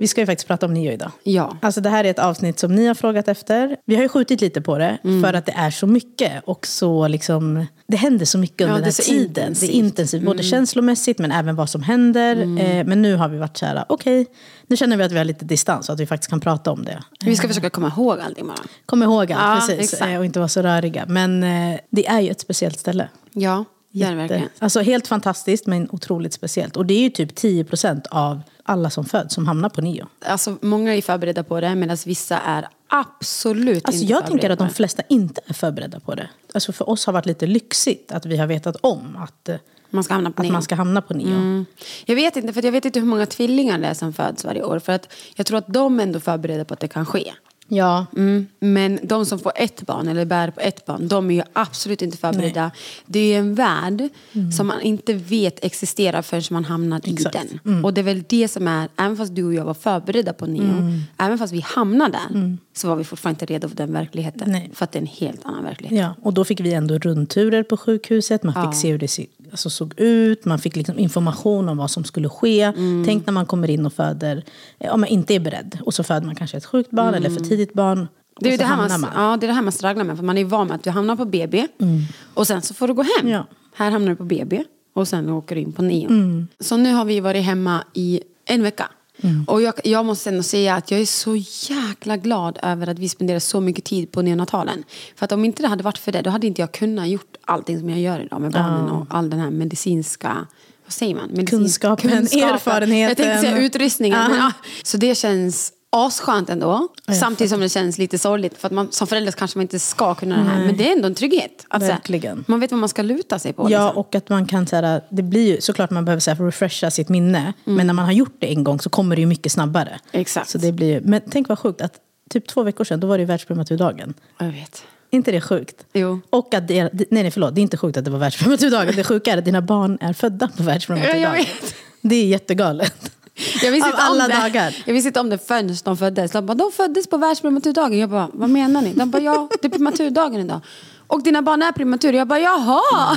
Vi ska ju faktiskt prata om Nio idag. Ja. Alltså det här är ett avsnitt som ni har frågat efter. Vi har ju skjutit lite på det Mm. för att det är så mycket och så liksom, det händer så mycket under Ja, den här tiden. intensivt. Det är intensivt, både känslomässigt men även vad som händer. Eh, men nu har vi varit så här, okej, nu känner vi att vi har lite distans så att vi faktiskt kan prata om det. Vi ska försöka komma ihåg allting bara. Kom ihåg allt, Ja, precis. exakt. eh, Och inte vara så röriga. Men eh, det är ju ett speciellt ställe. Ja, verkligen. Alltså helt fantastiskt men otroligt speciellt. Och det är ju typ 10% av alla som föds som hamnar på Nio. Alltså, många är förberedda på det medan vissa är absolut Alltså inte jag tänker att de flesta inte är förberedda på det. Alltså för oss har det varit lite lyxigt att vi har vetat om att, eh, Man ska hamna på att nio. man ska hamna på Nio. Mm. Jag vet inte, för jag vet inte hur många tvillingar det är som föds varje år. För att jag tror att de ändå förberedda på att det kan ske. Ja, Mm. Men de som får ett barn eller bär på ett barn, de är ju absolut inte förberedda. Det är ju en värld som man inte vet existerar förrän man hamnar i Exakt. den. Och det är väl det som är, även fast du och jag var förberedda på nio, även fast vi hamnade där, så var vi fortfarande inte redo för den verkligheten. Nej. För att det är en helt annan verklighet. ja, och då fick vi ändå rundturer på sjukhuset. Man fick Ja. se hur det se, alltså såg ut. Man fick liksom information om vad som skulle ske. Mm. Tänk när man kommer in och föder, eh, om man inte är beredd. Och så föder man kanske ett sjukt barn eller för tidigt barn. Mm. Det är, det, här hamnar man, ja, det är det här man strugglar med. För man är van med att du hamnar på BB och sen så får du gå hem. Ja. Här hamnar du på BB och sen åker du in på nio. Så nu har vi varit hemma i en vecka. Och jag, jag måste ändå säga att jag är så jäkla glad över att vi spenderar så mycket tid på neonatalen. För att om inte det hade varit för det, då hade inte jag kunnat gjort allting som jag gör idag med barnen och all den här medicinska vad säger man? Medicinsk Kunskapen, erfarenheten. Jag tänkte säga utrustningen. Ja. Men, ja. Så det känns asskönt ändå. jag Samtidigt som det känns lite sorgligt. För att man, som förälder kanske man inte ska kunna det här. Men det är ändå en trygghet. Att, så här, Verkligen. man vet vad man ska luta sig på. Ja, liksom. och att man kan här, det blir ju såklart man behöver så här, refresha sitt minne. Men när man har gjort det en gång så kommer det ju mycket snabbare. Exakt. Så det blir men tänk vad sjukt att typ två veckor sedan, då var det ju världsprematurdagen. Jag vet. inte det sjukt? Jo. Och att det, nej, nej, förlåt, det är inte sjukt att det var världsprematurdagen. Det sjuka är att dina barn är födda på Ja, världsprematurdagen. jag vet. Det är jättegalet. Jag visste Av inte om alla det. dagar. Jag visste inte om det förrän de föddes. De bara, de föddes på världsprematurdagen. Jag bara, vad menar ni? De bara, ja, det är prematurdagen idag. Och dina barn är prematur. Jag bara, jaha!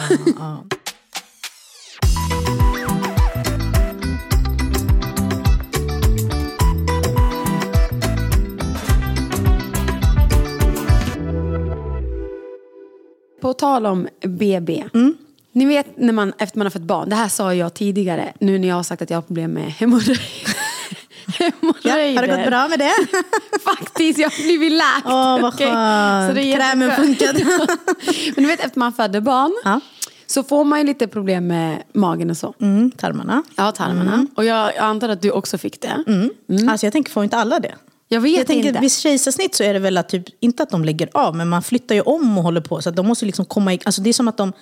På tal om BB. Ni vet när man, efter man har fått barn, det här sa jag tidigare, nu när jag har sagt att jag har problem med hemorrojder. Ja, har det gått bra med det? Faktiskt, jag har blivit läkt. Åh, vad Okej, skönt. så det är Krämen funkade. Men du vet efter man föder barn Ja. så får man ju lite problem med magen och så. Mm, tarmarna. Ja, tarmarna. Och jag, jag antar att du också fick det. Alltså jag tänker, får inte alla det? Jag vet jag tänker, inte. vid kejsarsnitt så är det väl att typ, inte att de lägger av, men man flyttar ju om och håller på. Så att de måste liksom komma i, alltså det är som att de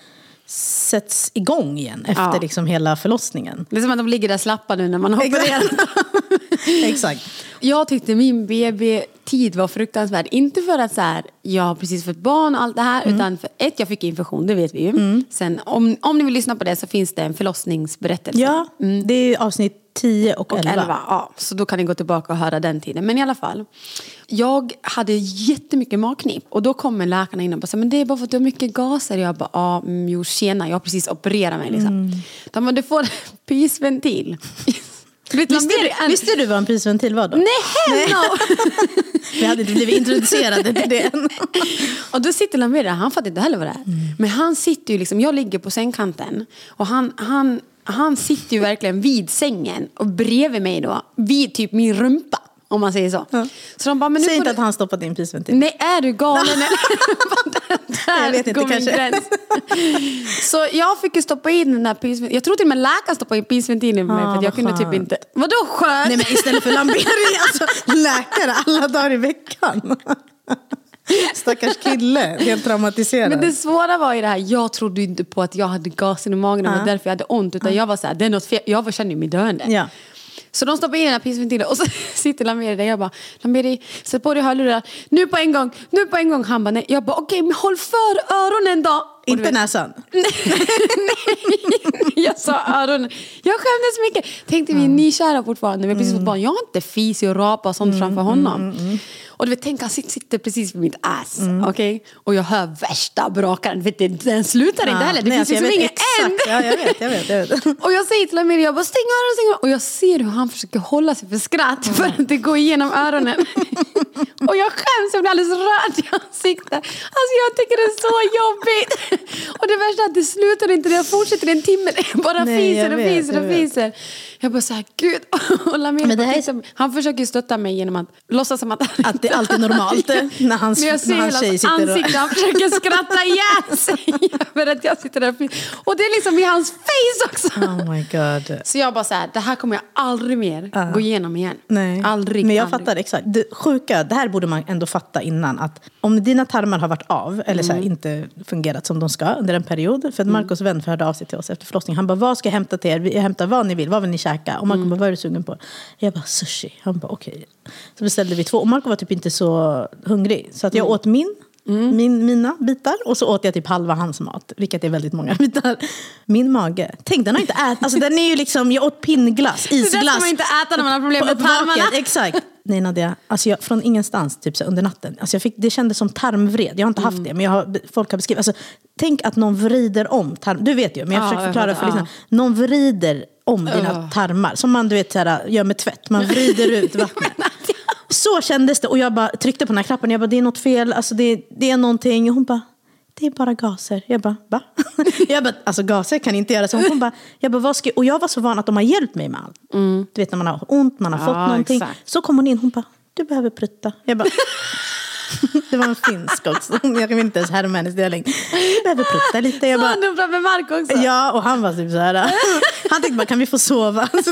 sätts igång igen efter Ja. liksom hela förlossningen. Det är som att de ligger där slappa nu när man har opererat. Exakt. Jag tyckte min BB-tid var fruktansvärd. Inte för att så här, jag har precis fått barn och allt det här. Utan för ett, jag fick infektion, det vet vi ju. Sen om, om ni vill lyssna på det så finns det en förlossningsberättelse. Ja, det är avsnitt 10 och, Och 11. 11. ja. Så då kan ni gå tillbaka och höra den tiden. Men i alla fall. Jag hade jättemycket magknip. Och då kommer läkarna in och bara, här, men det är bara för att du har mycket gaser. Jag bara, ja, mm, jo tjena, jag har precis opererat mig liksom. Mm. De bara, du får en pysventil. Visste, du, visste du vad en pysventil var då? Nej, hell no! Vi hade inte blivit introducerade till det än. Och då sitter där, han fattar inte heller vad det är. Men han sitter ju liksom, jag ligger på sängkanten och han, han, han sitter ju verkligen vid sängen och bredvid mig då, vid typ min rumpa. Om man säger så. Så de bara, men nu Säg inte du... att han stoppat in pysventil. Nej, är du galen? Där Jag vet inte, kanske. Så jag fick ju stoppa in den där pysventilen. Jag tror till och med läkaren stoppade in pysventilen mig. Ah, för att jag kunde typ inte... Vadå skönt? Nej men istället för lambering, alltså läkare alla dagar i veckan. Stackars kille, helt traumatiserad. Men det svåra var ju det här, jag trodde inte på att jag hade gasen i magen och det var därför jag hade ont. Utan jag var så här, det är något fel. Jag var- kände mig döende. Ja. Så de stoppar in den här pissventilen och så sitter Lameri där. Jag bara, Lameri, sätt på dig hörlurar. Nu på en gång, nu på en gång. Han bara, nej. Jag bara, okej, men håll för öronen då. Inte vet- näsan. jag sa öronen. Jag skämdes mycket. Tänkte vi är nykära fortfarande. Vi har precis fått barn. Jag har inte fis och rapa och sånt framför honom. Och du vet, tänk han sitter, precis vid mitt ass. okej? Och jag hör värsta brakaren. Vet du, den slutar inte heller. Det Nej, finns jag liksom ingen ände. Ja, jag vet, jag vet. Jag vet. Och jag säger till Amir, jag bara stäng öronen, stäng öronen. Och jag ser hur han försöker hålla sig för skratt för att det går igenom öronen. och jag skäms, jag blir alldeles röd i ansiktet. Alltså jag tycker det är så jobbigt. och det värsta är att det slutar inte, det fortsätter en timme. Bara Nej, fiser jag och fiser jag och fiser. Jag bara såhär, gud. och Lamir, Men det här är- liksom, han försöker stötta mig genom att låtsas som att han Att det alltid är normalt när hans, men jag ser när hans tjej sitter och... ansiktet, han försöker skratta ihjäl sig över att jag sitter där. Och det är liksom i hans face också. Oh my god. Så jag bara så här, det här kommer jag aldrig mer gå igenom igen. Nej. Aldrig. Men jag aldrig. fattar exakt. Det sjuka, det här borde man ändå fatta innan. Att om dina tarmar har varit av, eller så här, Mm. inte fungerat som de ska under en period. För att Marcos vän hörde av sig till oss efter förlossningen. Han bara, vad ska jag hämta till er? Jag hämtar vad ni vill, vad vill ni käka? Och Mm. Marco bara, vad är du sugen på? Jag bara, sushi. Han bara, okej. Så beställde vi två. Och Marco var typ inte så hungrig. Så att jag Mm. åt min. Min, mina bitar och så åt jag typ halva hans mat, vilket är väldigt många bitar. Min mage, tänk den har inte ätit, alltså den är ju liksom, jag åt pinnglass, Det där isglass. ska man inte äta när man har problem med tarmarna. Exakt. Nej Nadia, alltså jag, från ingenstans typ så under natten. Alltså jag fick, det kändes som tarmvred. Jag har inte Mm. haft det, men jag har, folk har beskrivit. Alltså, tänk att någon vrider om tarm. Du vet ju, men jag Ja, försöker jag förklara fattar, för lyssnarna. Någon vrider om dina Ugh. tarmar. Som man du vet, så här, gör med tvätt. Man vrider ut vattnet. Så kändes det. Och jag bara tryckte på den här knappen. Jag bara, det är något fel. Alltså, det, det är någonting. Och hon bara, det är bara gaser. Jag bara, va? Jag bara, alltså gaser kan inte göra så. Hon bara, jag bara, vad ska jag? Och jag var så van att de har hjälpt mig med allt. Du vet när man har ont, man har Ja, fått någonting. exakt. Så kom hon in, hon bara, du behöver prutta. Jag bara, det var en finsk också. Jag kan inte ens härma hennes dialekt. Du behöver prutta lite. Jag Så bara, han dumpar med Marco också. Ja, och han var typ så här. Han tänkte bara, kan vi få sova? Så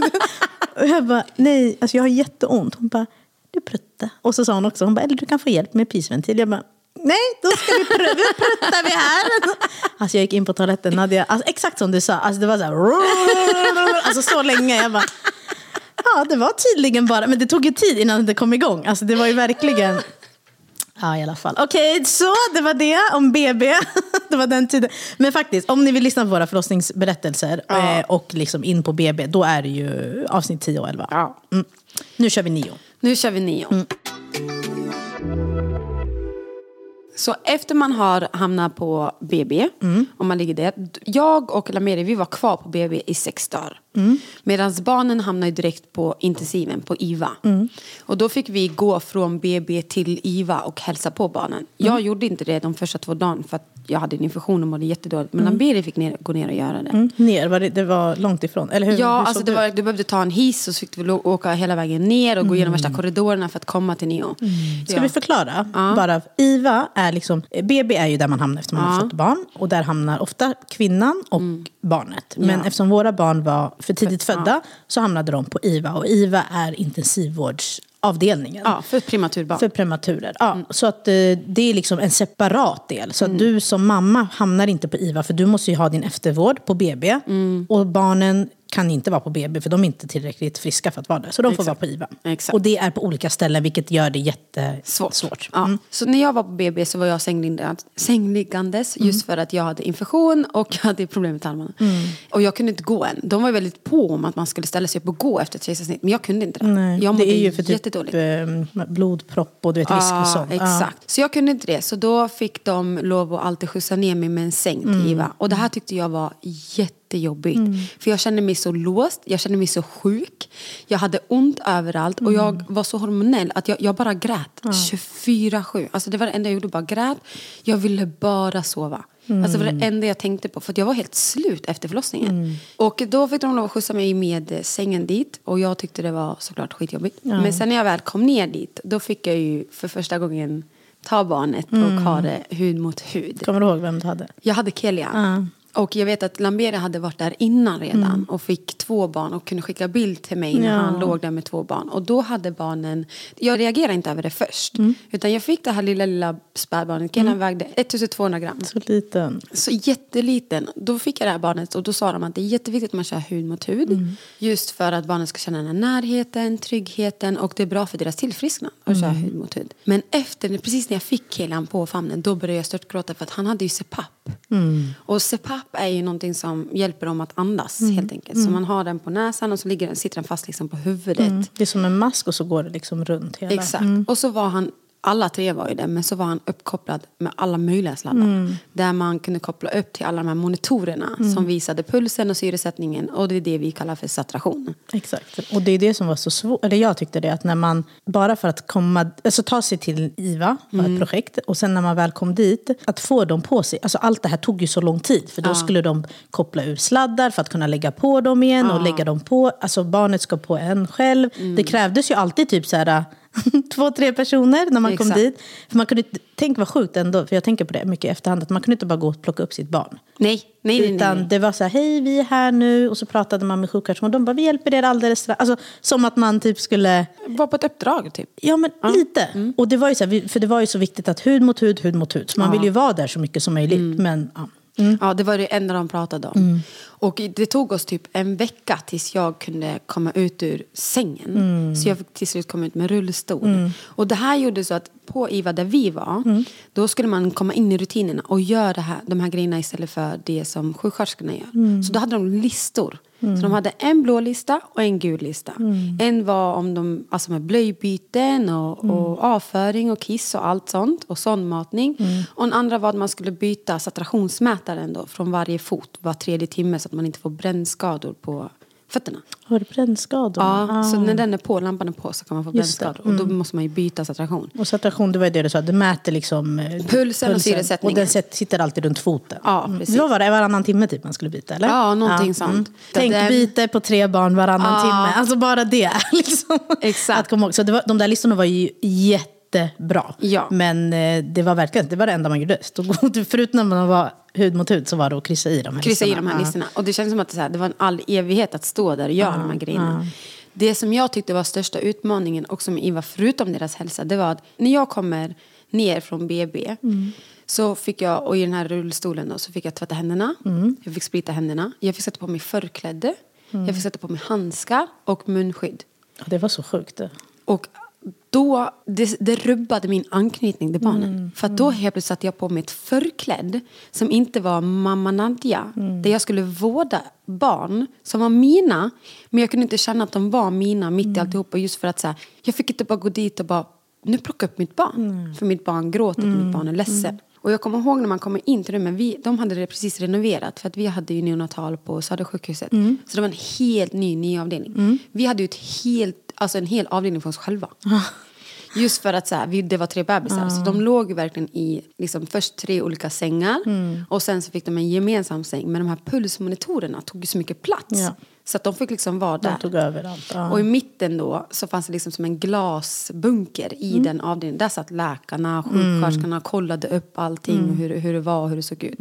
Och jag bara, nej, alltså jag har jätteont. Hon bara, du prutta. Och så sa hon också, hon bara, eller du kan få hjälp med pisventil. Jag bara, nej, då ska vi prutta, nu pruttar vi här. Alltså jag gick in på toaletten, Nadia, alltså, exakt som du sa, alltså det var så här, alltså så länge. Jag bara, ja det var tydligen bara, men det tog ju tid innan det kom igång. Alltså det var ju verkligen... Ja, i alla fall. Okej, så det var det om BB. det var den tiden. Men faktiskt, om ni vill lyssna på våra förlossningsberättelser eh, och liksom in på BB, då är det ju avsnitt 10 och 11. Ja. Mm. Nu kör vi nio. Nu kör vi nio. Mm. Så efter man har hamnat på BB, Mm. om man ligger där. Jag och Lameri, vi var kvar på BB i sex dagar. Mm. Medan barnen hamnade direkt på intensiven, på IVA. Mm. Och då fick vi gå från BB till IVA och hälsa på barnen. Jag Mm. gjorde inte det de första två dagarna för att jag hade en infektion och mådde jättedåligt. Men Lameri fick ner, gå ner och göra det. Mm. Ner, var det, det var långt ifrån. Eller hur? Ja, hur alltså det var, du behövde ta en hiss och så fick du åka hela vägen ner och gå Mm. värsta korridorerna för att komma till Neo. Ska Ja. vi förklara? Bara, IVA är liksom, BB är ju där man hamnar efter man har Ja. fått barn. Och där hamnar ofta kvinnan och barnet. Men Mm. Ja. eftersom våra barn var för tidigt födda så hamnade de på IVA. Och IVA är intensivvårdsavdelningen. Ja, för prematurbarn. För prematurer. Ja, Så att eh, det är liksom en separat del. Så att du som mamma hamnar inte på IVA för du måste ju ha din eftervård på BB. Och barnen kan inte vara på BB för de är inte tillräckligt friska för att vara där. Så de får Exakt. vara på IVA. Exakt. Och det är på olika ställen vilket gör det jättesvårt. Svårt. Ja. Så när jag var på BB så var jag sängliggande, sängliggandes just för att jag hade infektion och jag hade problem med tarmarna. Och jag kunde inte gå än. De var väldigt på om att man skulle ställa sig upp och gå efter ett kejsarsnitt. Men jag kunde inte det. Nej, jag det mådde är ju för typ jättedåligt. eh, blodpropp och du vet, risk och sånt. exakt. Så jag kunde inte det. Så då fick de lov att alltid skjutsa ner mig med en säng till Mm. IVA. Och det här tyckte jag var jättejobbigt. För jag kände mig så låst, jag kände mig så sjuk. Jag hade ont överallt och jag var så hormonell att jag, jag bara grät 24-7. Alltså det var det enda jag gjorde, bara grät. Jag ville bara sova. Alltså det var det enda jag tänkte på för jag var helt slut efter förlossningen. Och då fick de lov att skjutsa mig med sängen dit och jag tyckte det var såklart skitjobbigt. Men sen när jag väl kom ner dit då fick jag ju för första gången ta barnet och ha det hud mot hud. Kommer du ihåg vem du hade? Jag hade Kelia. Ja. Och jag vet att Lamberia hade varit där innan redan och fick två barn och kunde skicka bild till mig när Ja. han låg där med två barn. Och då hade barnen, jag reagerade inte över det först. Utan jag fick det här lilla, lilla spädbarnet, Kenan vägde 1200 gram. Så liten. Så jätteliten. Då fick jag det här barnet och då sa de att det är jätteviktigt att man kör hud mot hud. Just för att barnet ska känna den här närheten, tryggheten och det är bra för deras tillfrisknande att köra hud mot hud. Men efter, precis när jag fick killen på famnen, då började jag störtgråta för att han hade ju CPAP. Och CPAP är ju någonting som hjälper dem att andas helt enkelt. Så man har den på näsan och så ligger sitter den fast liksom på huvudet. Det är som en mask och så går det liksom runt hela. Exakt. Och så var han, alla tre var ju det, men så var han uppkopplad med alla möjliga sladdar. Där man kunde koppla upp till alla de här monitorerna som visade pulsen och syresättningen. Och det är det vi kallar för saturation. Exakt. Och det är det som var så svårt. Eller jag tyckte det, att när man bara för att komma, alltså ta sig till IVA, var Mm. ett projekt, och sen när man väl kom dit, att få dem på sig. Alltså allt det här tog ju så lång tid. För då skulle de koppla ur sladdar för att kunna lägga på dem igen och lägga dem på. Alltså barnet ska på en själv. Mm. Det krävdes ju alltid typ så här två, tre personer när man kom Exakt. dit. För man kunde, tänk vad sjukt ändå, för jag tänker på det mycket i efterhand, att man kunde inte bara gå och plocka upp sitt barn. Nej, nej, nej. Utan nej. det var så här, hej vi är här nu. Och så pratade man med sjuksköterskan och de bara, vi hjälper er alldeles strax. Alltså som att man typ skulle, Var på ett uppdrag typ. ja men lite. Och det var ju så här, för det var ju så viktigt att hud mot hud, hud mot hud. Så man vill ju vara där så mycket som möjligt. Men ja. Ja, det var det enda de pratade om. Och det tog oss typ en vecka tills jag kunde komma ut ur sängen. Så jag fick till slut komma ut med rullstol. Och det här gjorde så att på IVA där vi var, då skulle man komma in i rutinerna och göra här, de här grejerna istället för det som sjuksköterskorna gör. Så då hade de listor. Så de hade en blå lista och en gul lista. En var om de, alltså med blöjbyten och, och avföring och kiss och allt sånt. Och sondmatning. Och en andra var att man skulle byta saturationsmätaren då från varje fot var tredje timme så att man inte får brännskador på fötterna. Har du brännskador? Ja, så Ah. när den är på, lampan är på så kan man få det. brännskador. Och då måste man ju byta saturation. Och saturation, det var det du sa, det mäter liksom eh, Pulsen och syresättningen. Och den sitter alltid runt foten. Ja, Mm. precis. Vad var det, varannan timme typ man skulle byta? Eller? Ja, någonting sånt. Så Tänk den- byte på tre barn varannan timme. Alltså bara det. Liksom. Exakt. Att komma ihåg. Så det var, de där listorna var ju jättebra. Ja. Men eh, det var verkligen det var det enda man gjorde. Stod, förutom när man var hud mot hud så var det att kryssa i de här kryssa i de här Ja. Och det känns som att det, så här, det var en all evighet att stå där och göra de här grejerna. Det som jag tyckte var största utmaningen också med IVA, förutom deras hälsa, det var att när jag kommer ner från BB så fick jag, och i den här rullstolen då, så fick jag tvätta händerna. Jag fick sprita händerna. Jag fick sätta på mig förkläde. Jag fick sätta på mig handskar och munskydd. Ja, Det var så sjukt. det. Och då, det, det rubbade min anknytning till barnen. Mm, För då helt plötsligt satte jag på mig ett förklädd som inte var mamma Nadja. Mm. Där jag skulle vårda barn som var mina. Men jag kunde inte känna att de var mina mitt Mm. i alltihopa. Just för att så här, jag fick inte bara gå dit och bara, nu plocka upp mitt barn. Mm. För mitt barn gråter, för mitt barn är ledsen. Och jag kommer ihåg när man kommer in till rummen, vi, de hade det precis renoverat för att vi hade ju neonatal på Södersjukhuset. Mm. Så det var en helt ny ny avdelning. Vi hade ju ett helt, alltså en hel avdelning för oss själva. Just för att så här, vi, det var tre bebisar. Så de låg verkligen i liksom, först tre olika sängar. Och sen så fick de en gemensam säng. Men de här pulsmonitorerna tog ju så mycket plats. Ja. Så att de fick liksom vara där. De tog över allt. Ja. Och i mitten då så fanns det liksom som en glasbunker i Mm. den avdelningen. Där satt läkarna, sjuksköterskorna och kollade upp allting, Mm. hur, hur det var och hur det såg ut.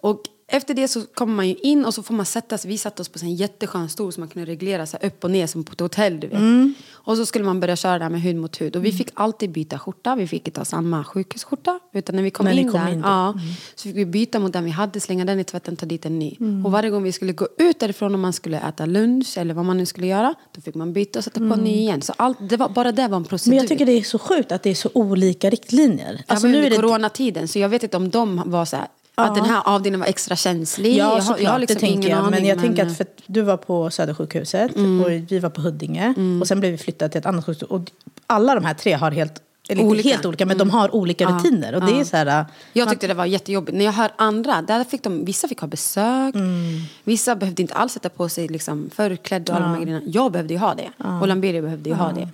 Och efter det så kommer man ju in och så får man sätta sig, vi satte oss på en jätteskön stol som man kunde reglera sig upp och ner som på ett hotell du vet. Mm. Och så skulle man börja köra det här med hud mot hud. Och vi fick alltid byta skjorta, vi fick inte ha samma sjukhusskjorta. Utan när vi kom När in kom där, in då. Mm. ja, så fick vi byta mot den vi hade, slänga den i tvätten, ta dit en ny. Och varje gång vi skulle gå ut därifrån om man skulle äta lunch eller vad man nu skulle göra, då fick man byta och sätta på en ny igen. Så allt, det var, bara det var en procedur. Mm. Men jag tycker det är så sjukt att det är så olika riktlinjer. Alltså, Alltså, nu nu är det coronatiden, så jag vet inte om de var så här, att den här avdelningen var extra känslig. Ja, jag, såklart, jag har liksom det tänker jag. men jag men- tänker att för att du var på Södersjukhuset och vi var på Huddinge. Och sen blev vi flyttade till ett annat sjukhus. Och alla de här tre har helt, eller Olika. helt olika, men de har olika rutiner. Och det är så här... Jag man- tyckte det var jättejobbigt. När jag hör andra, där fick de, vissa fick ha besök. Mm. Vissa behövde inte alls sätta på sig liksom, förklädd och alla de här grejerna. Jag behövde ju ha det. Och Lamberia behövde ju ha det.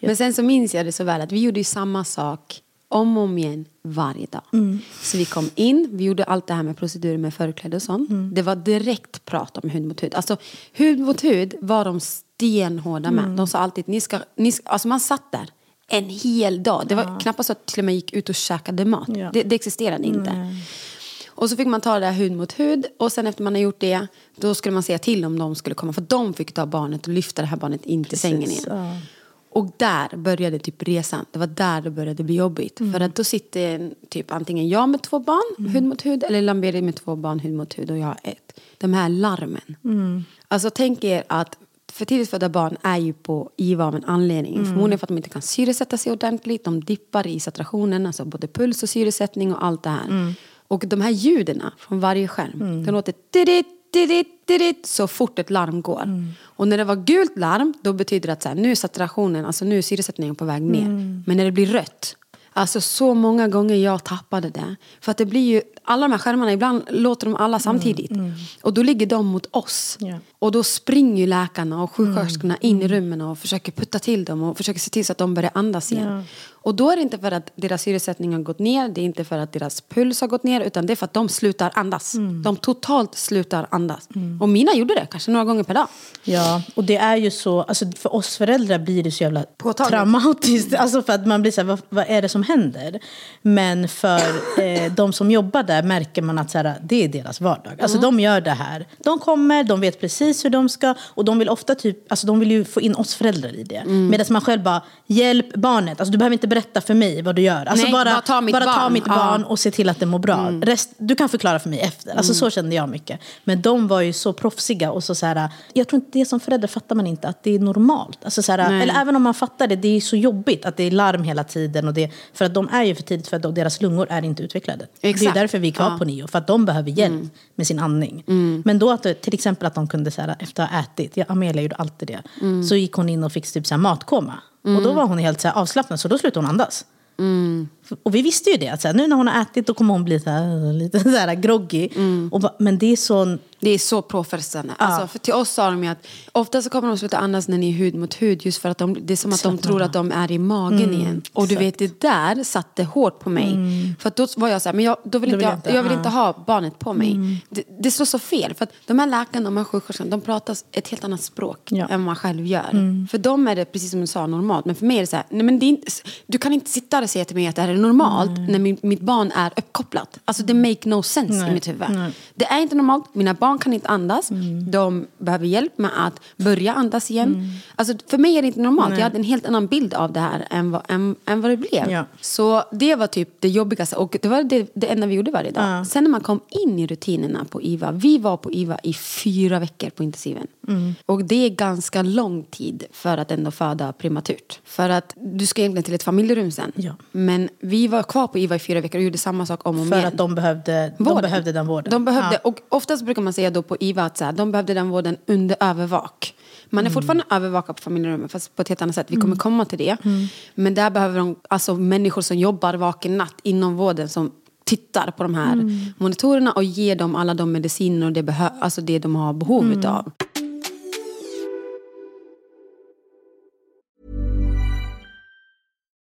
Men sen så minns jag det så väl att vi gjorde ju samma sak om och om igen varje dag. Mm. Så vi kom in, vi gjorde allt det här med procedurer med förkläde och sånt. Mm. Det var direkt prat om hud mot hud. Alltså hud mot hud var de stenhårda med. Mm. De sa alltid, ni ska, ni ska, alltså man satt där en hel dag. Det var knappast så att till och med gick ut och käkade mat. Ja. Det, det existerade inte. Och så fick man ta det där hud mot hud. Och sen efter man har gjort det, då skulle man säga till om de skulle komma. För de fick ta barnet och lyfta det här barnet in till sängen igen. ja. Och där började typ resan. Det var där det började bli jobbigt. Mm. För att då sitter typ antingen jag med två barn, hud mot hud, eller Lamberi med två barn, hud mot hud, och jag har ett. De här larmen. Mm. Alltså tänk er att för tidigt födda barn är ju på IVA av en anledning. Mm. Förmodligen för att de inte kan syresätta sig ordentligt. De dippar i saturationen, alltså både puls och syresättning och allt det här. Mm. Och de här ljuden från varje skärm, de låter didit, didit, didit, så fort ett larm går. Mm. Och när det var gult larm, då betyder det att så här, nu är saturationen, alltså nu är syresättningen på väg ner. Mm. Men när det blir rött, alltså så många gånger jag tappade det. För att det blir ju, alla de här skärmarna, ibland låter de alla samtidigt. Och då ligger de mot oss. Yeah. Och då springer läkarna och sjuksköterskorna in i rummen och försöker putta till dem och försöker se till så att de börjar andas igen. Ja. Och då är det inte för att deras syresättning har gått ner, det är inte för att deras puls har gått ner, utan det är för att de slutar andas. Mm. De totalt slutar andas. Och mina gjorde det, kanske några gånger per dag. Ja, och det är ju så, alltså för oss föräldrar blir det så jävla Påtagligt. traumatiskt. Alltså för att man blir så här, vad, vad är det som händer? Men för eh, de som jobbar där märker man att så här, det är deras vardag. Alltså de gör det här. De kommer, de vet precis hur de ska och de vill ofta typ, alltså de vill ju få in oss föräldrar i det. Medan man själv bara, hjälp barnet. Alltså du behöver inte berätta för mig vad du gör. Alltså Nej, bara, bara ta mitt bara ta barn. mitt Ja. barn och se till att det mår bra. Rest, du kan förklara för mig efter. Alltså så kände jag mycket. Men de var ju så proffsiga och så, så här, jag tror inte det som förälder fattar man inte att det är normalt. Alltså, så här, eller även om man fattar det, det är så jobbigt att det är larm hela tiden. Och det, för att de är ju för tidigt födda och deras lungor är inte utvecklade. Det är Exakt. därför vi är kvar Ja. Mm. på nio, för att de behöver hjälp med sin andning. Men då att det- till exempel att de kunde, så här, efter att ha ätit, ja, Amelia gjorde alltid det, Mm. så gick hon in och fick typ så här, matkoma. Och då var hon helt så här, avslappnad, så då slutade hon andas. Mm. Och vi visste ju det, att så här, nu när hon har ätit då kommer hon bli så här, lite så här groggy. Mm. Och, ba- men det är så... Det är så påfrestande. Alltså, för till oss sa de ju att ofta så kommer de sluta andas när ni är hud mot hud just för att de, det är som att de tror att de är i magen Mm, igen. Och du vet, det där satte hårt på mig. För att då var jag så här, men jag, då vill Då inte vill jag, jag inte, jag vill ja. inte ha barnet på mig. Det, det slår så fel. För att de här läkarna, de här sjuksköterskorna, de pratar ett helt annat språk Ja. än man själv gör. För dem är det, precis som du sa, normalt. Men för mig är det så här, nej, men det inte, du kan inte sitta där och säga till mig att det här är normalt när min, mitt barn är uppkopplat. Alltså det make no sense i mitt huvud. Det är inte normalt, mina barn kan inte andas. De behöver hjälp med att börja andas igen. Alltså, för mig är det inte normalt. Jag hade en helt annan bild av det här än vad, än, än vad det blev. Ja. Så det var typ det jobbigaste. Och det var det, det enda vi gjorde varje dag. Ja. Sen när man kom in i rutinerna på IVA. Vi var på IVA i fyra veckor på intensiven. Mm. Och det är ganska lång tid för att ändå föda prematurt. För att du ska egentligen till ett familjerum sen. Ja. Men vi var kvar på IVA i fyra veckor och gjorde samma sak om och om För igen. att de behövde, de behövde den vården. De behövde, Ja. och oftast brukar man säga då på IVA att så här, de behövde den vården under övervak. Man är Mm. fortfarande övervakad på familjerummet fast på ett helt annat sätt. Vi kommer komma till det. Men där behöver de alltså, människor som jobbar vaken natt inom vården som tittar på de här Mm. monitorerna och ger dem alla de mediciner och det, alltså det de har behov Mm. utav.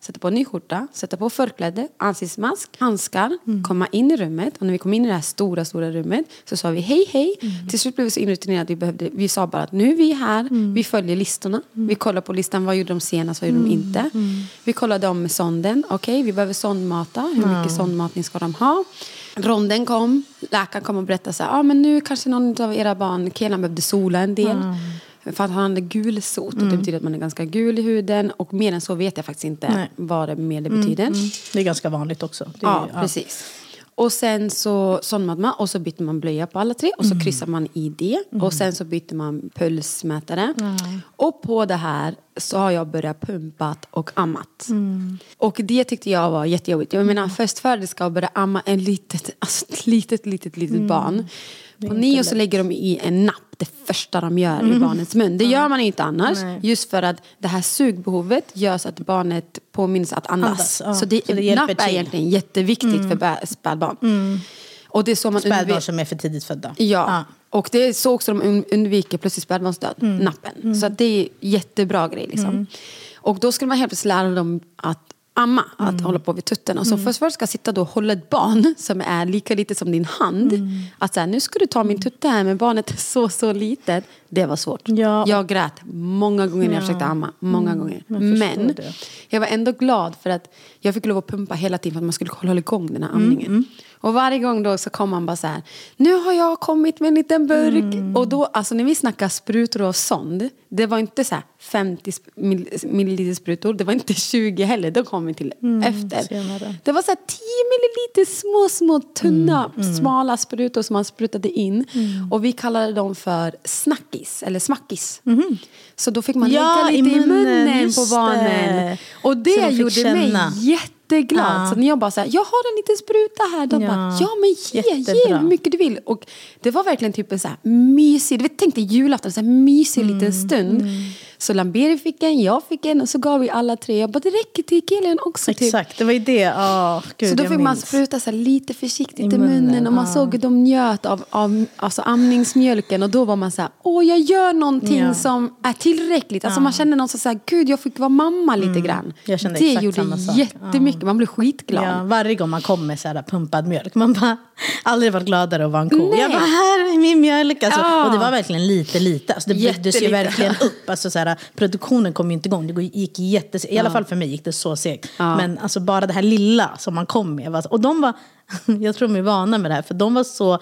sätta på en ny skjorta, sätta på förkläde, ansiktsmask, handskar, komma in i rummet. Och när vi kom in i det här stora, stora rummet så sa vi hej, hej. Till slut blev vi så inrutinerade att vi behövde, vi sa bara att nu är vi här, vi följer listorna. Vi kollar på listan, vad gjorde de senast, vad gjorde de inte. Vi kollade om med sonden, okej, vi behöver sondmata, hur mycket sondmatning ska de ha? Ronden kom, läkaren kom och berättade så här, ah, men nu kanske någon av era barn, Kelan behövde sola en del. För att han hade gulsot och det betyder att man är ganska gul i huden. Och mer än så vet jag faktiskt inte Nej. vad det mer det betyder. Det är ganska vanligt också. Är, Ja, precis. Och sen så sondmade man och så bytte man blöja på alla tre och så kryssar man i det. Och sen så bytte man pulsmätare. Och på det här så har jag börjat pumpat och ammat. Och det tyckte jag var jättejobbigt. Jag menar förstföderska och börja amma en litet, alltså ett litet, litet, litet barn. På nio så lägger de i en napp, det första de gör i barnets mun. Det gör man inte annars. Just för att det här sugbehovet gör så att barnet påminns att andas. Andas, ja. Så det, Så det napp är egentligen jätteviktigt för bä- spädbarn. Och det är så man Spädbarn som är för tidigt födda. Ja. Och det är så också de un- undviker plötsligt spädbarnsdöd, nappen. Så att det är jättebra grej. Liksom. Och då skulle man helt plötsligt lära dem att amma, att hålla på vid tuttarna. Så först först ska sitta då och hålla ett barn som är lika litet som din hand. Att säga, nu ska du ta min tutte här, men barnet är så, så litet. Det var svårt. Ja. Jag grät många gånger när jag Ja. försökte amma. Många gånger. jag Men det. jag var ändå glad för att jag fick lov att pumpa hela tiden för att man skulle hålla igång den här amningen. Och varje gång då så kom man bara så här, nu har jag kommit med en liten burk. Och då, alltså när vi snackar sprutor och sond, det var inte så här 50 sp- mill- milliliter sprutor, det var inte 20 heller, då kom vi till efter. senare. Det var så här 10 milliliter små, små, tunna, smala sprutor som man sprutade in. Och vi kallade dem för snackis, eller smackis. Så då fick man Ja, lägga i lite i munnen, munnen, på barnen. det. Och det gjorde känna. mig jätteglad. Ja. Så när jag bara så här, jag har en liten spruta här. De Ja, bara, ja men ge, ge jättebra. hur mycket du vill. Och det var verkligen typ en så här mysig, du vet, tänk dig julafton, så här mysig Mm, liten stund. Så Lamberi fick en, jag fick en och så gav vi alla tre. Jag bara, det räcker till killen också. Typ. Exakt, det var ju det. Oh, gud, Så då fick man minns. spruta så lite försiktigt i I munnen, munnen, och man ja. såg hur de njöt av, av alltså amningsmjölken och då var man så här, åh jag gör någonting Ja. som är tillräckligt. Alltså man kände någon så här, gud jag fick vara mamma lite grann. Mm. Jag kände det exakt gjorde samma sak. jättemycket, man blev skitglad. Ja, varje gång man kom med så här pumpad mjölk. Man bara, aldrig varit gladare att vara en ko. Nej. Jag bara, här är min mjölk. Alltså, Ja. Och det var verkligen lite, lite. Alltså, det byggdes ju verkligen upp. Alltså, så här, produktionen kom ju inte igång. Det gick jätte, I alla fall för mig gick det så segt. Ja. Men alltså, bara det här lilla som man kom med. Var, och de var, jag tror de är vana med det här. För de var så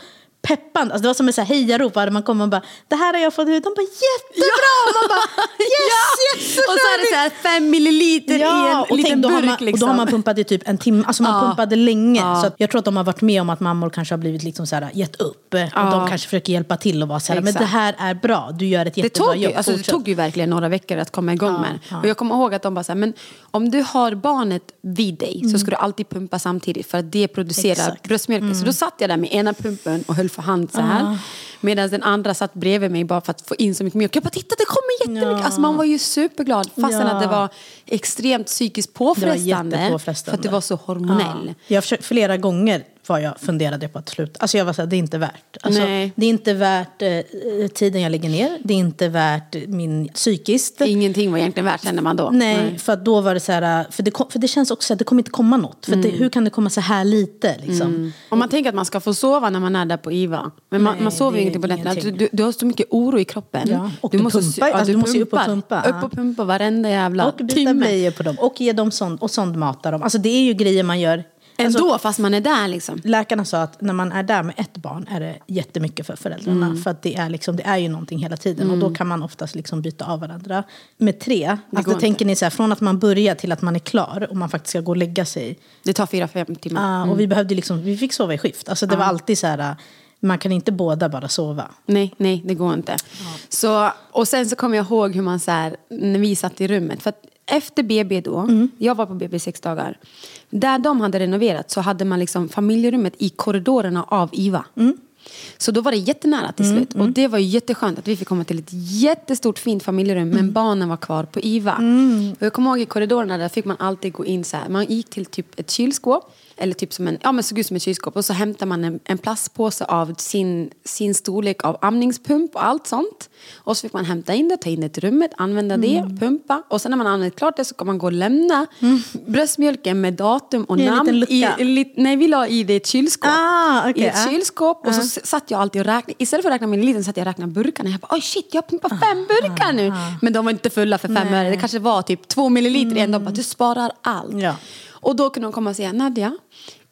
peppande. Alltså, det var som ett hejarop. Man kom och bara, det här har jag fått ut. De bara, jättebra! Och man bara, yes, yes! Och så är det så här fem milliliter i en och liten tänk, då, har burk man, och liksom. då har man pumpat i typ en timme, alltså man Ja. pumpade länge. Ja. Så jag tror att de har varit med om att mammor kanske har blivit liksom så här, gett upp. Och de kanske försöker hjälpa till och vara så här, men det här är bra, du gör ett Det jättebra tog, ju, jobb. alltså, det tog ju verkligen några veckor att komma igång Ja, med det. ja. Och jag kommer ihåg att de bara så här, men om du har barnet vid dig så ska du alltid pumpa samtidigt för att det producerar Mm. Exakt. Mm. bröstmjölken. Så då satt jag där med ena pumpen och höll för hand så här. Medan den andra satt bredvid mig bara för att få in så mycket mjölk. Jag bara titta det kommer jättemycket. Ja. Alltså man var ju superglad fastän Ja. att det var extremt psykiskt påfrestande. jättepåfrestande. För att det var så hormonell. Ja. Jag försökte, flera gånger var jag funderade på att sluta. Alltså jag var så här, det är inte värt. Alltså, Nej. det är inte värt eh, tiden jag lägger ner. Det är inte värt min psykiskt. Ingenting var egentligen värt kände man då. Nej, för att då var det så här, för det, kom, för det känns också att det kommer inte komma något. För Mm. det, hur kan det komma så här lite liksom? Om man tänker att man ska få sova när man är där på IVA. Men man, Nej, man sover ju ingenting på nätterna. ingenting. Du, du har så mycket oro i kroppen. Ja, och du pumpar. Alltså, du måste upp och pumpa. Upp och pumpa varenda jävla Och byta blöjor på dem. Och ge dem sånt, och sondmata dem. Alltså det är ju grejer man gör. Ändå, Alltså, fast man är där liksom. läkarna sa att när man är där med ett barn är det jättemycket för föräldrarna. Mm. För att det är, liksom, det är ju någonting hela tiden. Och då kan man oftast liksom byta av varandra. Med tre, går alltså, tänker ni så här, från att man börjar till att man är klar och man faktiskt ska gå och lägga sig. Det tar fyra, fem timmar. Ah, Mm. och vi, behövde liksom, vi fick sova i skift. Alltså det var alltid så här, man kan inte båda bara sova. Nej, nej, det går inte. Så, och sen så kommer jag ihåg hur man så här, när vi satt i rummet. För att efter BB då, Mm. jag var på BB sex dagar. Där de hade renoverat så hade man liksom familjerummet i korridorerna av IVA. Mm. Så då var det jättenära till slut. Och det var ju jätteskönt att vi fick komma till ett jättestort fint familjerum Mm. men barnen var kvar på IVA. Och jag kommer ihåg i korridorerna där fick man alltid gå in så här. Man gick till typ ett kylskåp. Eller typ som en, ja men såg ut som ett kylskåp. Och så hämtar man en, en plastpåse av sin, sin storlek av amningspump och allt sånt. Och så fick man hämta in det, ta in det till rummet, använda Mm. det, pumpa. Och sen när man använt klart det så kan man gå och lämna bröstmjölken med datum och I en namn. liten lucka. I, li, nej, vi la i det i ett kylskåp. Ah, okej, I ett ah. kylskåp. Och så satt jag alltid och räknade. Istället för att räkna milliliter satt jag och räknade burkarna. Jag bara, oj shit, jag pumpar fem burkar nu. Men de var inte fulla för fem öre. Det kanske var typ två milliliter i en. De bara, du sparar allt. Ja. Och då kunde de komma och säga, Nadja,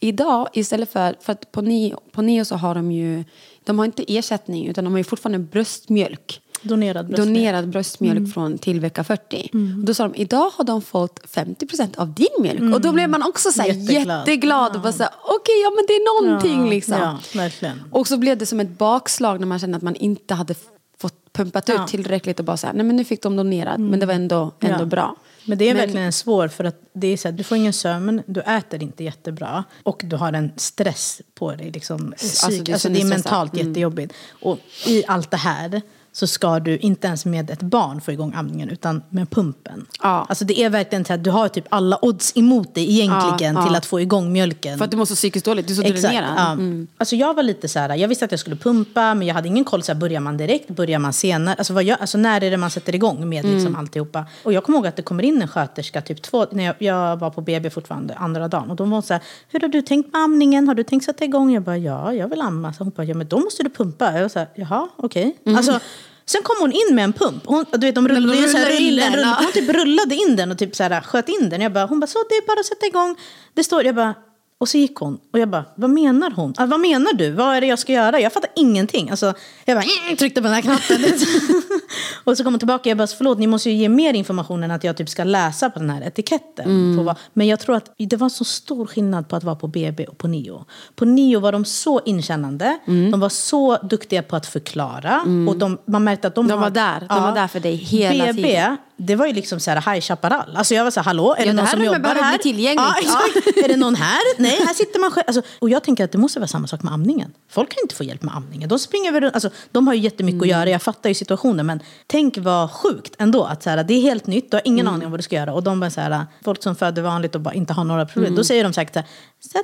idag istället för, för att på Neo, på Neo så har de ju, de har inte ersättning utan de har ju fortfarande bröstmjölk. Donerad bröstmjölk. donerad bröstmjölk Mm. från till vecka 40. Och då sa de, idag har de fått 50% av din mjölk. Och då blev man också så här Jätteglad. jätteglad. Och bara så här, okej, ja men det är någonting Ja, liksom. ja. Och så blev det som ett bakslag när man kände att man inte hade fått pumpat ut tillräckligt och bara så här, nej men nu fick de donerad, men det var ändå, ändå bra. Men det är Men- verkligen svårt för att det är så här, du får ingen sömn, du äter inte jättebra och du har en stress på dig. Liksom, Alltså, psyk, alltså, det är stressad. mentalt Mm. jättejobbigt. Och i allt det här så ska du inte ens med ett barn få igång amningen utan med pumpen. Ja. Alltså det är verkligen så att du har typ alla odds emot dig egentligen Ja, ja. till att få igång mjölken. För att du mår så psykiskt dåligt, du är så Exakt, dränerad. ja. Mm. Alltså jag var lite så här, jag visste att jag skulle pumpa men jag hade ingen koll, så här, börjar man direkt, börjar man senare? Alltså, vad gör, alltså när är det man sätter igång med liksom Mm. alltihopa? Och jag kommer ihåg att det kommer in en sköterska, typ två, när jag, jag var på BB fortfarande, andra dagen. Och de var så här, hur har du tänkt med amningen? Har du tänkt sätta igång? Jag bara, ja, jag vill amma. Så hon bara, ja men då måste du pumpa. Jag var så här, jaha, okej. Mm. Alltså, Sen kom hon in med en pump. Hon, du vet, de rullade, De här, rullar in den, rull- ja. Hon typ rullade in den och typ så här, sköt in den. Jag bara, hon bara, så det är bara att sätta igång. Det står, jag bara, och så gick hon. Och jag bara, vad menar hon? Ah, vad menar du? Vad är det jag ska göra? Jag fattar ingenting. Alltså, jag bara, mm, tryckte på den här knappen. och så kom hon tillbaka. Jag bara, förlåt, ni måste ju ge mer information än att jag typ ska läsa på den här etiketten. På vad, men jag tror att det var så stor skillnad på att vara på BB och på NIO. På NIO var de så inkännande. De var så duktiga på att förklara. Och de, man märkte att de, De har- var där. De var där för dig hela BB, tiden. Det var ju liksom så här High Chaparral. Alltså jag var så här, hallå, är Ja, det det någon som jobbar här? tillgängligt. Ja, exakt. är det någon här? Nej, här sitter man själv. Alltså, och jag tänker att det måste vara samma sak med amningen. Folk kan inte få hjälp med amningen. De springer väl runt, alltså, de har ju jättemycket att göra, jag fattar ju situationen. Men tänk vad sjukt ändå att så här, det är helt nytt, du har ingen aning om vad du ska göra. Och de bara så här, folk som föder vanligt och bara inte har några problem. Då säger de säkert så här,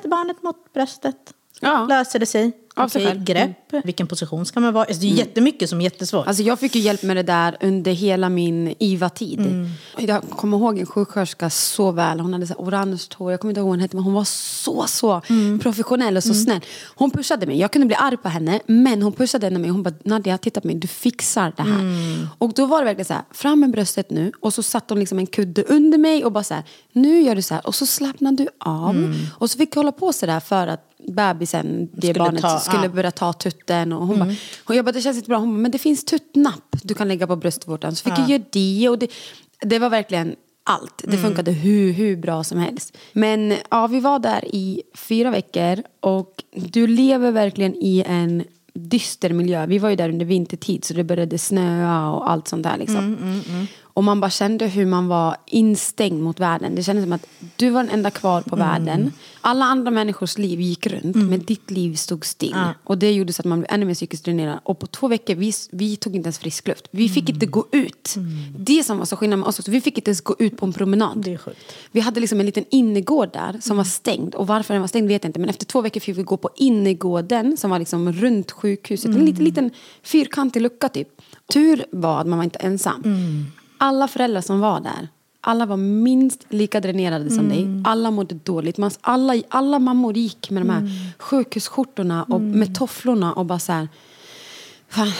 sätt barnet mot bröstet. Ja. Löser det sig. Av sig själv. grepp, vilken position ska man vara? Alltså, det är jättemycket som är jättesvårt. Alltså jag fick ju hjälp med det där under hela min IVA-tid. Mm. Jag kommer ihåg en sjuksköterska så väl. Hon hade så här orange hår. Jag kommer inte ihåg vad hon hette men hon var så, så Mm. professionell och så snäll. Hon pushade mig. Jag kunde bli arg på henne men hon pushade mig. Hon bara Nadja, titta på mig. Du fixar det här. Mm. Och då var det verkligen så här, fram med bröstet nu. Och så satte hon liksom en kudde under mig och bara så här, nu gör du så här. Och så slappnar du av. Och så fick jag hålla på så där för att bebisen, det Skulle barnet, ta- skulle ja. börja ta tutten. Och hon bara, och jag bara, det känns inte bra. Hon bara, men det finns tuttnapp du kan lägga på bröstvårtan. Så fick jag göra det. Och det, det var verkligen allt. Det funkade hur, hur bra som helst. Men ja, vi var där i fyra veckor. Och du lever verkligen i en dyster miljö. Vi var ju där under vintertid så det började snöa och allt sånt där. Liksom. Och man bara kände hur man var instängd mot världen. Det kändes som att du var den enda kvar på världen. Alla andra människors liv gick runt men ditt liv stod still. Och det gjorde så att man blev ännu mer psykiskt dränerad. Och på två veckor, vi, vi tog inte ens frisk luft. Vi fick inte gå ut. Det som var så skillnad med oss också, vi fick inte ens gå ut på en promenad. Det är sjukt. Vi hade liksom en liten innergård där som var stängd. Och varför den var stängd vet jag inte. Men efter två veckor fick vi gå på innergården som var liksom runt sjukhuset. En liten, liten fyrkantig lucka typ. Tur var att man var inte ensam. Alla föräldrar som var där, alla var minst lika dränerade som dig. Alla mådde dåligt. Man, alla, alla mammor gick med de här sjukhusskjortorna och med tofflorna och bara så här. Fan,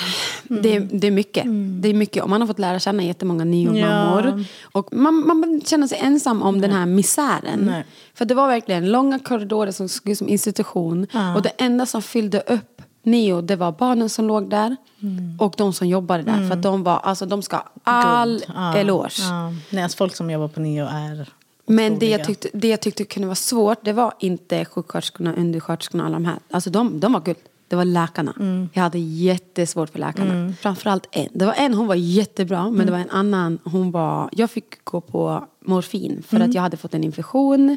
det, det är mycket. Det är mycket. Och man har fått lära känna jättemånga niomammor. Ja. Och man, man känner sig ensam om den här misären. Nej. För det var verkligen långa korridorer som såg ut som institution. Ja. Och det enda som fyllde upp Neo, det var barnen som låg där. Mm. Och de som jobbade där. För att de var, alltså de ska all. Ja, eloge. Ja. Nej, alltså folk som jobbar på NIO är Men det jag, tyckte, det jag tyckte kunde vara svårt, det var inte sjuksköterskorna, undersköterskorna alla de här. Alltså de, de var guld. Det var läkarna. Mm. Jag hade jättesvårt för läkarna. Framförallt en. Det var en, hon var jättebra. Men Mm. det var en annan, hon var... Jag fick gå på morfin. För Mm. att jag hade fått en infektion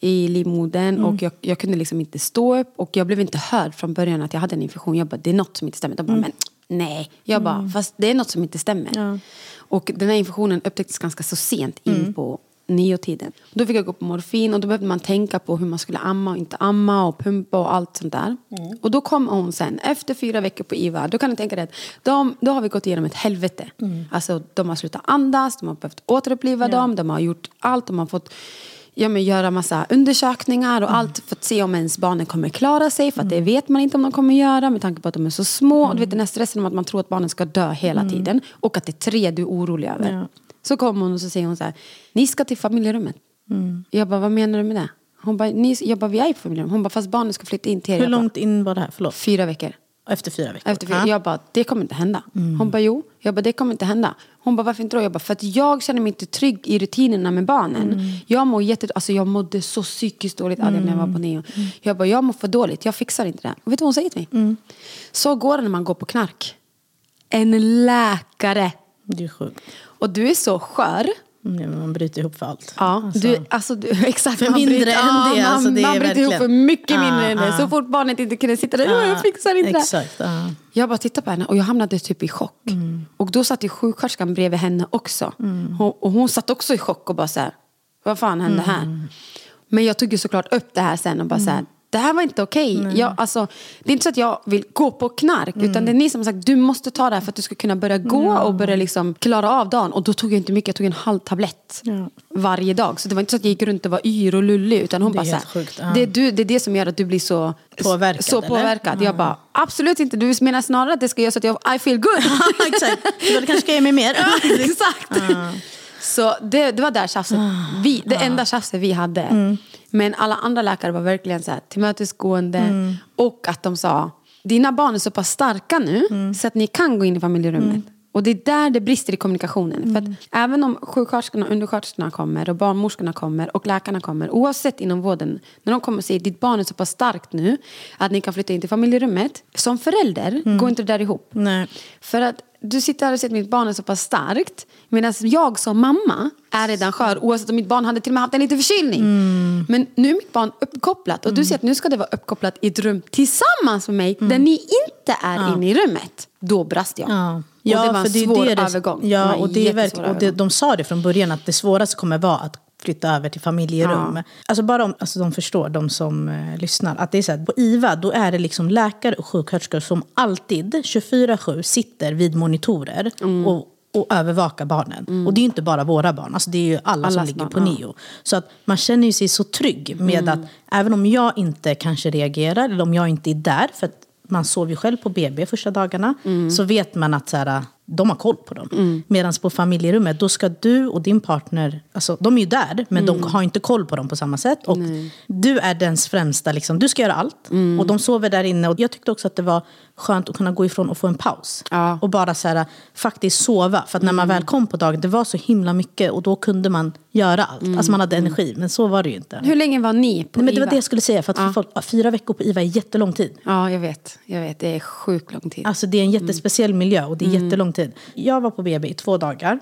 i livmodern. Mm. Och jag, jag kunde liksom inte stå upp. Och jag blev inte hörd från början att jag hade en infektion. Jag bara, det är något som inte stämmer. De bara, Mm. men nej. Jag bara, fast det är något som inte stämmer. Och den här infektionen upptäcktes ganska så sent in Mm. på niotiden. Då fick jag gå på morfin och då behövde man tänka på hur man skulle amma och inte amma och pumpa och allt sånt där. Mm. Och då kom hon sen, efter fyra veckor på IVA, då kan du tänka dig att de, då har vi gått igenom ett helvete. Mm. Alltså de har slutat andas, de har behövt återuppliva dem, de har gjort allt, de har fått ja, men göra massa undersökningar Mm. och allt för att se om ens barnen kommer klara sig. För att det vet man inte om de kommer göra med tanke på att de är så små. Och du vet den här stressen om att man tror att barnen ska dö hela tiden. Och att det är tre du är orolig över. Mm. Ja. Så kommer hon och så säger hon så här, ni ska till familjerummet. Mm. Jag bara, vad menar du med det? Hon bara, ni, jag bara, vi är på familjerummet. Hon bara, fast barnen ska flytta in till er. Hur bara, långt in var det här? Förlåt. Fyra veckor. Efter fyra veckor? Efter fyra. Ja. Jag bara, det kommer inte hända. Hon bara, jo. Jag bara, det kommer inte hända. Hon bara, varför inte då? Jag bara, för att jag känner mig inte trygg i rutinerna med barnen. Jag mår jätte... Alltså jag mådde så psykiskt dåligt Adrian, när jag var på neo. Jag bara, jag mår för dåligt. Jag fixar inte det. Och vet du vad hon säger till mig? Så går det när man går på knark. En läkare. Det är sjukt. Och du är så skör. Mm, man bryter ihop för allt. Ja, Alltså, du, alltså, du, exakt. För mindre bryter, än det, alltså, det man bryter ihop verkligen- för mycket Ja, mindre än det. ja. Så fort barnet inte kunde sitta där, "Ja, jag fixar inte det. Exakt. Ja. Jag bara tittade på henne och jag hamnade typ i chock. Och då satt ju sjuksköterskan bredvid henne också. Hon, och hon satt också i chock och bara så här, vad fan hände här? Men jag tog ju såklart upp det här sen och bara så här, det här var inte okej. Jag, alltså, det är inte så att jag vill gå på knark, utan det är ni som har sagt, du måste ta det här för att du ska kunna börja gå och börja liksom klara av dagen. Och då tog jag inte mycket, jag tog en halv tablett Ja. varje dag. Så det var inte så att jag gick runt och var yr och lullig, utan hon Det bara så här, sjukt, ja. det, är du, det är det som gör att du blir så Påverkad, Så påverkad. Jag bara, absolut inte. Du menar snarare att det ska göra så att jag I feel good. Exakt. Du kanske ska ge mig mer. Exakt. Så det, det var där tjafset, vi, det enda tjafset vi hade. Mm. Men alla andra läkare var verkligen så här, tillmötesgående. Mm. Och att de sa, dina barn är så pass starka nu Mm. så att ni kan gå in i familjerummet. Och det är där det brister i kommunikationen. För Mm. att även om sjuksköterskorna, undersköterskorna kommer och barnmorskorna kommer och läkarna kommer, oavsett inom vården, när de kommer och säger ditt barn är så pass starkt nu att ni kan flytta in till familjerummet. Som förälder går inte det där ihop. Nej. För att du sitter här och säger att mitt barn är så pass starkt. Medan jag som mamma är redan skör oavsett om mitt barn hade till och med haft en liten förkylning. Mm. Men nu är mitt barn uppkopplat och du säger att nu ska det vara uppkopplat i ett rum tillsammans med mig där ni inte är inne i rummet. Då brast jag. Mm. Ja. och det var en svår det övergång. Ja, och, det är jättesvår verkligen, och det, övergång. de sa det från början att det svåraste kommer vara att flytta över till familjerum. Ja. Alltså bara om alltså de förstår, de som eh, lyssnar. Att det är så här, på IVA då är det liksom läkare och sjuksköterskor som alltid 24-7 sitter vid monitorer Mm. och, och övervakar barnen. Och det är ju inte bara våra barn, alltså det är ju alla som Allas ligger på ja. NIO. Så att man känner ju sig så trygg med att även om jag inte kanske reagerar eller om jag inte är där, för att man sover ju själv på BB första dagarna, så vet man att så här, de har koll på dem. Medan på familjerummet, då ska du och din partner, alltså de är ju där, men de har inte koll på dem på samma sätt. Och du är dens främsta, liksom, du ska göra allt. Och de sover där inne. Och jag tyckte också att det var skönt att kunna gå ifrån och få en paus. Ja. Och bara så här, faktiskt sova. För att när man väl kom på dagen, det var så himla mycket och då kunde man göra allt. Alltså man hade energi, men så var det ju inte. Hur länge var ni på Nej, men det var IVA? det jag skulle säga. För att för folk, fyra veckor på IVA är jättelång tid. Ja, jag vet. Jag vet. Det är sjukt lång tid. Alltså det är en jättespeciell miljö och det är jättelång tid. Jag var på BB i två dagar.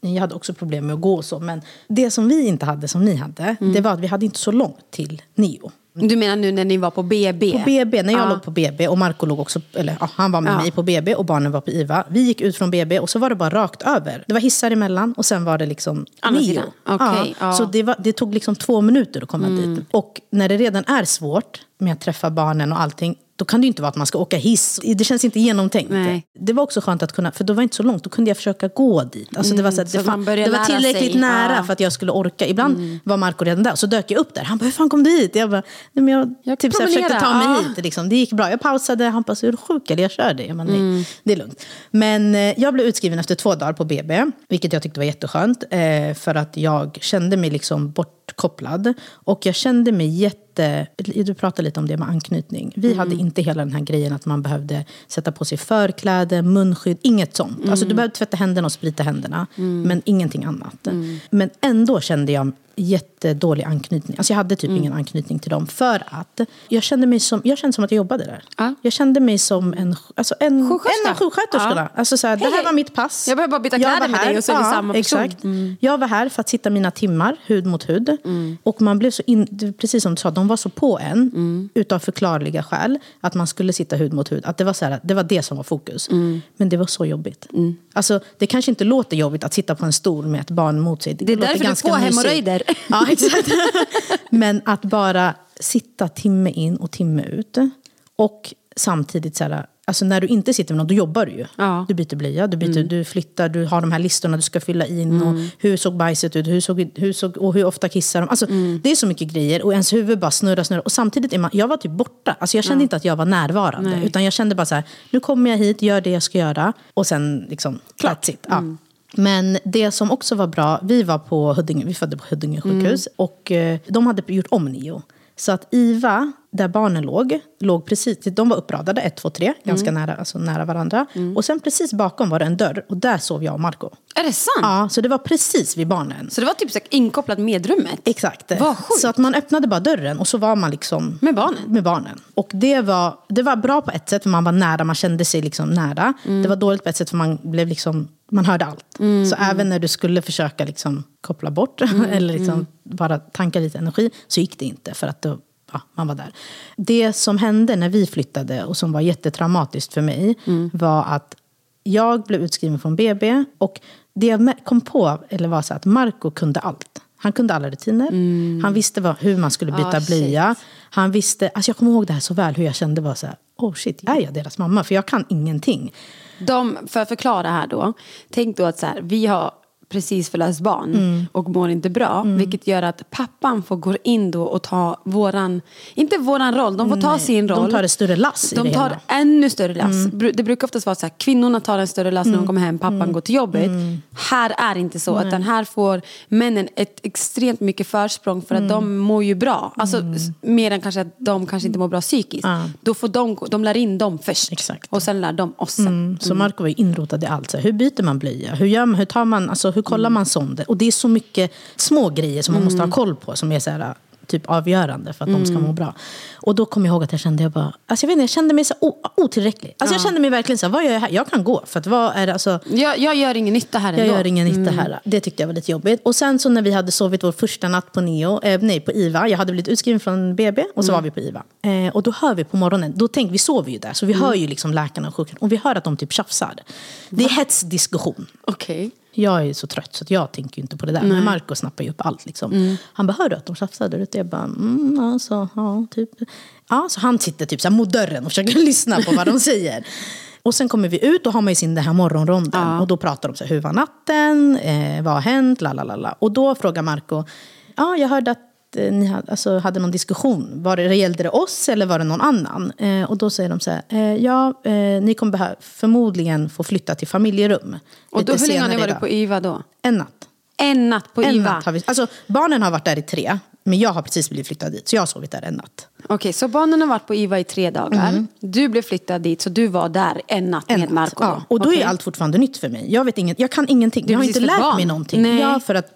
Jag hade också problem med att gå och så. Men det som vi inte hade, som ni hade, det var att vi hade inte så långt till NIO. Du menar nu när ni var på BB? På BB, när jag Ja. låg på BB och Marco låg också, eller ja, han var med Ja. mig på BB och barnen var på IVA. Vi gick ut från BB och så var det bara rakt över. Det var hissar emellan och sen var det liksom Andra NIO. Okej, ja. Så det, var, det tog liksom två minuter att komma dit. Och när det redan är svårt med att träffa barnen och allting, då kan det ju inte vara att man ska åka hiss. Det känns inte genomtänkt. Nej. Det var också skönt att kunna, för det var inte så långt, då kunde jag försöka gå dit. Alltså det var, så att så det, att man fan, det var tillräckligt sig. nära Ja. för att jag skulle orka. Ibland var Marco redan där, så dök jag upp där. Han bara, hur fan kom du hit? Jag bara, nej men jag, Jag typ så här, försökte ta mig ja. hit. Liksom. Det gick bra. Jag pausade, han bara, är du sjuk eller jag kör dig? Jag bara, nej, Mm. det är lugnt. Men eh, jag blev utskriven efter två dagar på BB, vilket jag tyckte var jätteskönt. Eh, för att jag kände mig liksom bortkopplad. Och jag kände mig jätte... Du pratade lite om det med anknytning. Vi hade Mm. Inte hela den här grejen att man behövde sätta på sig förkläde, munskydd, inget sånt. Alltså du behövde tvätta händerna och sprita händerna, men ingenting annat. Men ändå kände jag jättedålig anknytning. Alltså jag hade typ ingen anknytning till dem. För att jag kände mig som, jag kände som att jag jobbade där. Ja. Jag kände mig som en, alltså en, Sjuksköterska. en av sjuksköterskorna. Alltså så här, det här var mitt pass. Jag behöver bara byta kläder med här. dig och så är vi samma person. Exakt. Jag var här för att sitta mina timmar, hud mot hud. Och man blev så in, det- precis som du sa, de var så på en, utav förklarliga skäl, att man skulle sitta hud mot hud. Att det var, så här, det var det som var fokus. Men det var så jobbigt. Alltså, det kanske inte låter jobbigt att sitta på en stol med ett barn mot sig. Det är låter därför du ganska får hemorrojder. Ja, exakt. Men att bara sitta timme in och timme ut. Och samtidigt så här, alltså när du inte sitter med någon, då jobbar du ju. Ja. Du byter blöja, du, byter, du flyttar, du har de här listorna du ska fylla in. Och hur såg bajset ut, hur såg, hur såg, och hur ofta kissar de? Alltså, Det är så mycket grejer och ens huvud bara snurrar, snurrar. Och samtidigt är man, jag var typ borta. Alltså jag kände inte att jag var närvarande. Utan jag kände bara så här, nu kommer jag hit, gör det jag ska göra. Och sen liksom, it. Ja. Men det som också var bra, vi var på Huddinge, vi födde på Huddinge sjukhus och eh, de hade gjort om NIO. Så att IVA, där barnen låg, låg precis, de var uppradade, ett, två, tre, ganska Mm. nära, alltså nära varandra. Och sen precis bakom var det en dörr och där sov jag och Marco. Är det sant? Ja, så det var precis vid barnen. Så det var typ så inkopplat med rummet? Exakt. Vad sjukt. Så att man öppnade bara dörren och så var man liksom Med barnen? Med barnen. Och det var, det var bra på ett sätt för man var nära, man kände sig liksom nära. Mm. Det var dåligt på ett sätt för man blev liksom, man hörde allt. så även när du skulle försöka liksom koppla bort Mm, eller liksom bara tanka lite energi så gick det inte för att då, ja, man var där. Det som hände när vi flyttade och som var jättetraumatiskt för mig Mm. var att jag blev utskriven från BB och det jag kom på eller var så att Marco kunde allt. Han kunde alla rutiner. Han visste vad, hur man skulle byta Mm. Shit. blöja. Han visste, alltså jag kommer ihåg det här så väl, hur jag kände var så här, oh shit, är jag deras mamma? För jag kan ingenting. De, för att förklara här då. Tänk då att så här, vi har precis förlöst barn Mm. och mår inte bra. Vilket gör att pappan får gå in då och ta våran, inte våran roll, de får ta Nej, sin roll. de tar ett större lass De tar hela. Mm. ännu större lass. Bru- Det brukar oftast vara så här, kvinnorna tar en större lass när de kommer hem, pappan Mm. går till jobbet. Här är det inte så, utan här får männen ett extremt mycket försprång för att Mm. de mår ju bra. Alltså mer än kanske att de kanske inte mår bra psykiskt. Ja. Då får de, de lär in dem först. Exakt. Och sen lär de oss sen. Mm, Så Marco var inrotad i allt. Så hur byter man blöja? Hur, gör man, hur, tar man, alltså, hur kollar man sonder? Och det är så mycket små grejer som man måste ha koll på. Som är så här, typ avgörande för att de ska må bra. Och då kom jag ihåg att jag kände, jag bara, alltså jag vet inte, jag kände mig så otillräcklig. Alltså jag kände mig verkligen så här, vad gör jag här? Jag kan gå. För att vad är det, alltså, Jag, jag gör ingen nytta här ändå. jag gör ingen nytta här. Det tyckte jag var lite jobbigt. Och sen så när vi hade sovit vår första natt på Neo, eh, nej på IVA, jag hade blivit utskriven från BB och så var vi på IVA. Eh, och då hör vi på morgonen, då tänker vi sover ju där, så vi hör ju liksom läkarna och sjuksköterskan. Och vi hör att de typ tjafsar. Det är hetsdiskussion. Okej. Jag är så trött så att jag tänker inte på det där. Men Marco snappar ju upp allt. Liksom. Han bara, hör du att de tjafsar där ute? Jag bara, mm, alltså, ja, typ. Ja, så han sitter typ så här mot dörren och försöker lyssna på vad de säger. Och sen kommer vi ut och har man ju sin den här morgonronden. Och då pratar de så här, hur var natten? Eh, vad har hänt? La, la, la, la. Och då frågar Marco, ja, jag hörde att eh, ni hade, alltså, hade någon diskussion. Var det, gällde det oss eller var det någon annan? Eh, och då säger de så här, eh, ja, eh, ni kommer behöva, förmodligen få flytta till familjerum. Och då, hur länge har ni varit idag." på IVA då? En natt. En natt på En IVA? natt har vi, alltså, barnen har varit där i tre, men jag har precis blivit flyttad dit. Så jag har sovit där en natt. Okej, så barnen har varit på IVA i tre dagar. Du blev flyttad dit, så du var där en natt En med natt. Marco. Ja. Och då Okej. är allt fortfarande nytt för mig. Jag, vet inget, jag kan ingenting. Du Jag har inte lärt barn. mig någonting. Nej. Ja, för att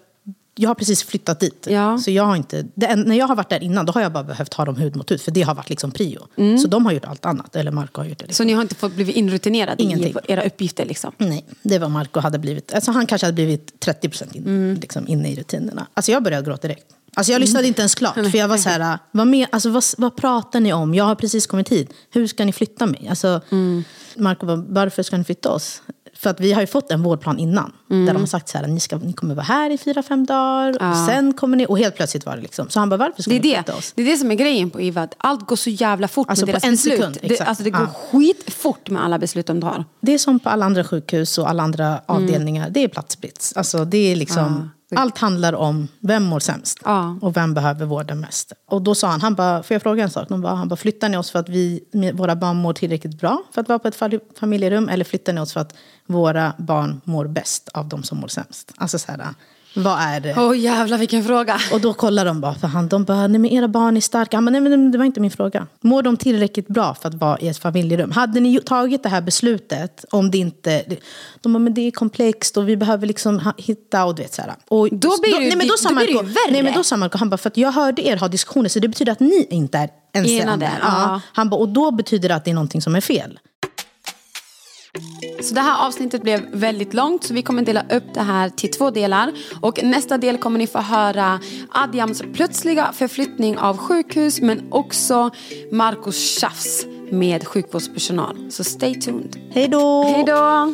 jag har precis flyttat dit. Ja. Så jag har inte, det, när jag har varit där innan, då har jag bara behövt ha dem hud mot hud. För det har varit liksom prio. Så de har gjort allt annat. Eller Marco har gjort det. Liksom. Så ni har inte fått blivit inrutinerade Ingenting. i era uppgifter liksom? Nej, det var Marco hade blivit. Alltså han kanske hade blivit 30 procent in, Mm. liksom, inne i rutinerna. Alltså jag började gråta direkt. Alltså jag lyssnade inte ens klart. För jag var så här, vad, med, alltså, vad, vad pratar ni om? Jag har precis kommit hit. Hur ska ni flytta mig? Alltså, Mm. Marco var, varför ska ni flytta oss? För att vi har ju fått en vårdplan innan. Mm. Där de har sagt så här, ni, ska, ni kommer vara här i fyra, fem dagar. Och sen kommer ni, och helt plötsligt var det liksom. Så han bara, varför ska Det är ni det. flytta oss? det är det som är grejen på IVA. Att allt går så jävla fort Alltså, med deras beslut. sekund, det, alltså det går Ja. skitfort med alla beslut de tar. Det är som på alla andra sjukhus och alla andra Mm. avdelningar. Det är platsbrist. Alltså, det är liksom, Allt handlar om vem mår sämst Ja. och vem behöver vården mest. Och då sa han, han bara, får jag fråga en sak? De bara, han bara, flyttar ni oss för att vi, våra barn mår tillräckligt bra för att vara på ett fa- familjerum? Eller flyttar ni oss för att våra barn mår bäst av de som mår sämst? Alltså så här, vad är det? Åh jävlar vilken fråga. Och då kollar de bara för han. De bara, nej men era barn är starka. Bara, nej men det var inte min fråga. Mår de tillräckligt bra för att vara i ett familjerum? Hade ni tagit det här beslutet om det inte... De bara, men det är komplext och vi behöver liksom hitta och du vet så här. Och Då blir det ju- nej, men då sa då det ju Marco- värre. Nej men då sa Marco, han bara, för att jag hörde er ha diskussioner så det betyder att ni inte är ense om det. Ja. Han bara, och då betyder det att det är någonting som är fel. Så det här avsnittet blev väldigt långt så vi kommer dela upp det här till två delar. Och nästa del kommer ni få höra Adjams plötsliga förflyttning av sjukhus men också Marcos tjafs med sjukvårdspersonal. Så stay tuned. Hej då! Hej då!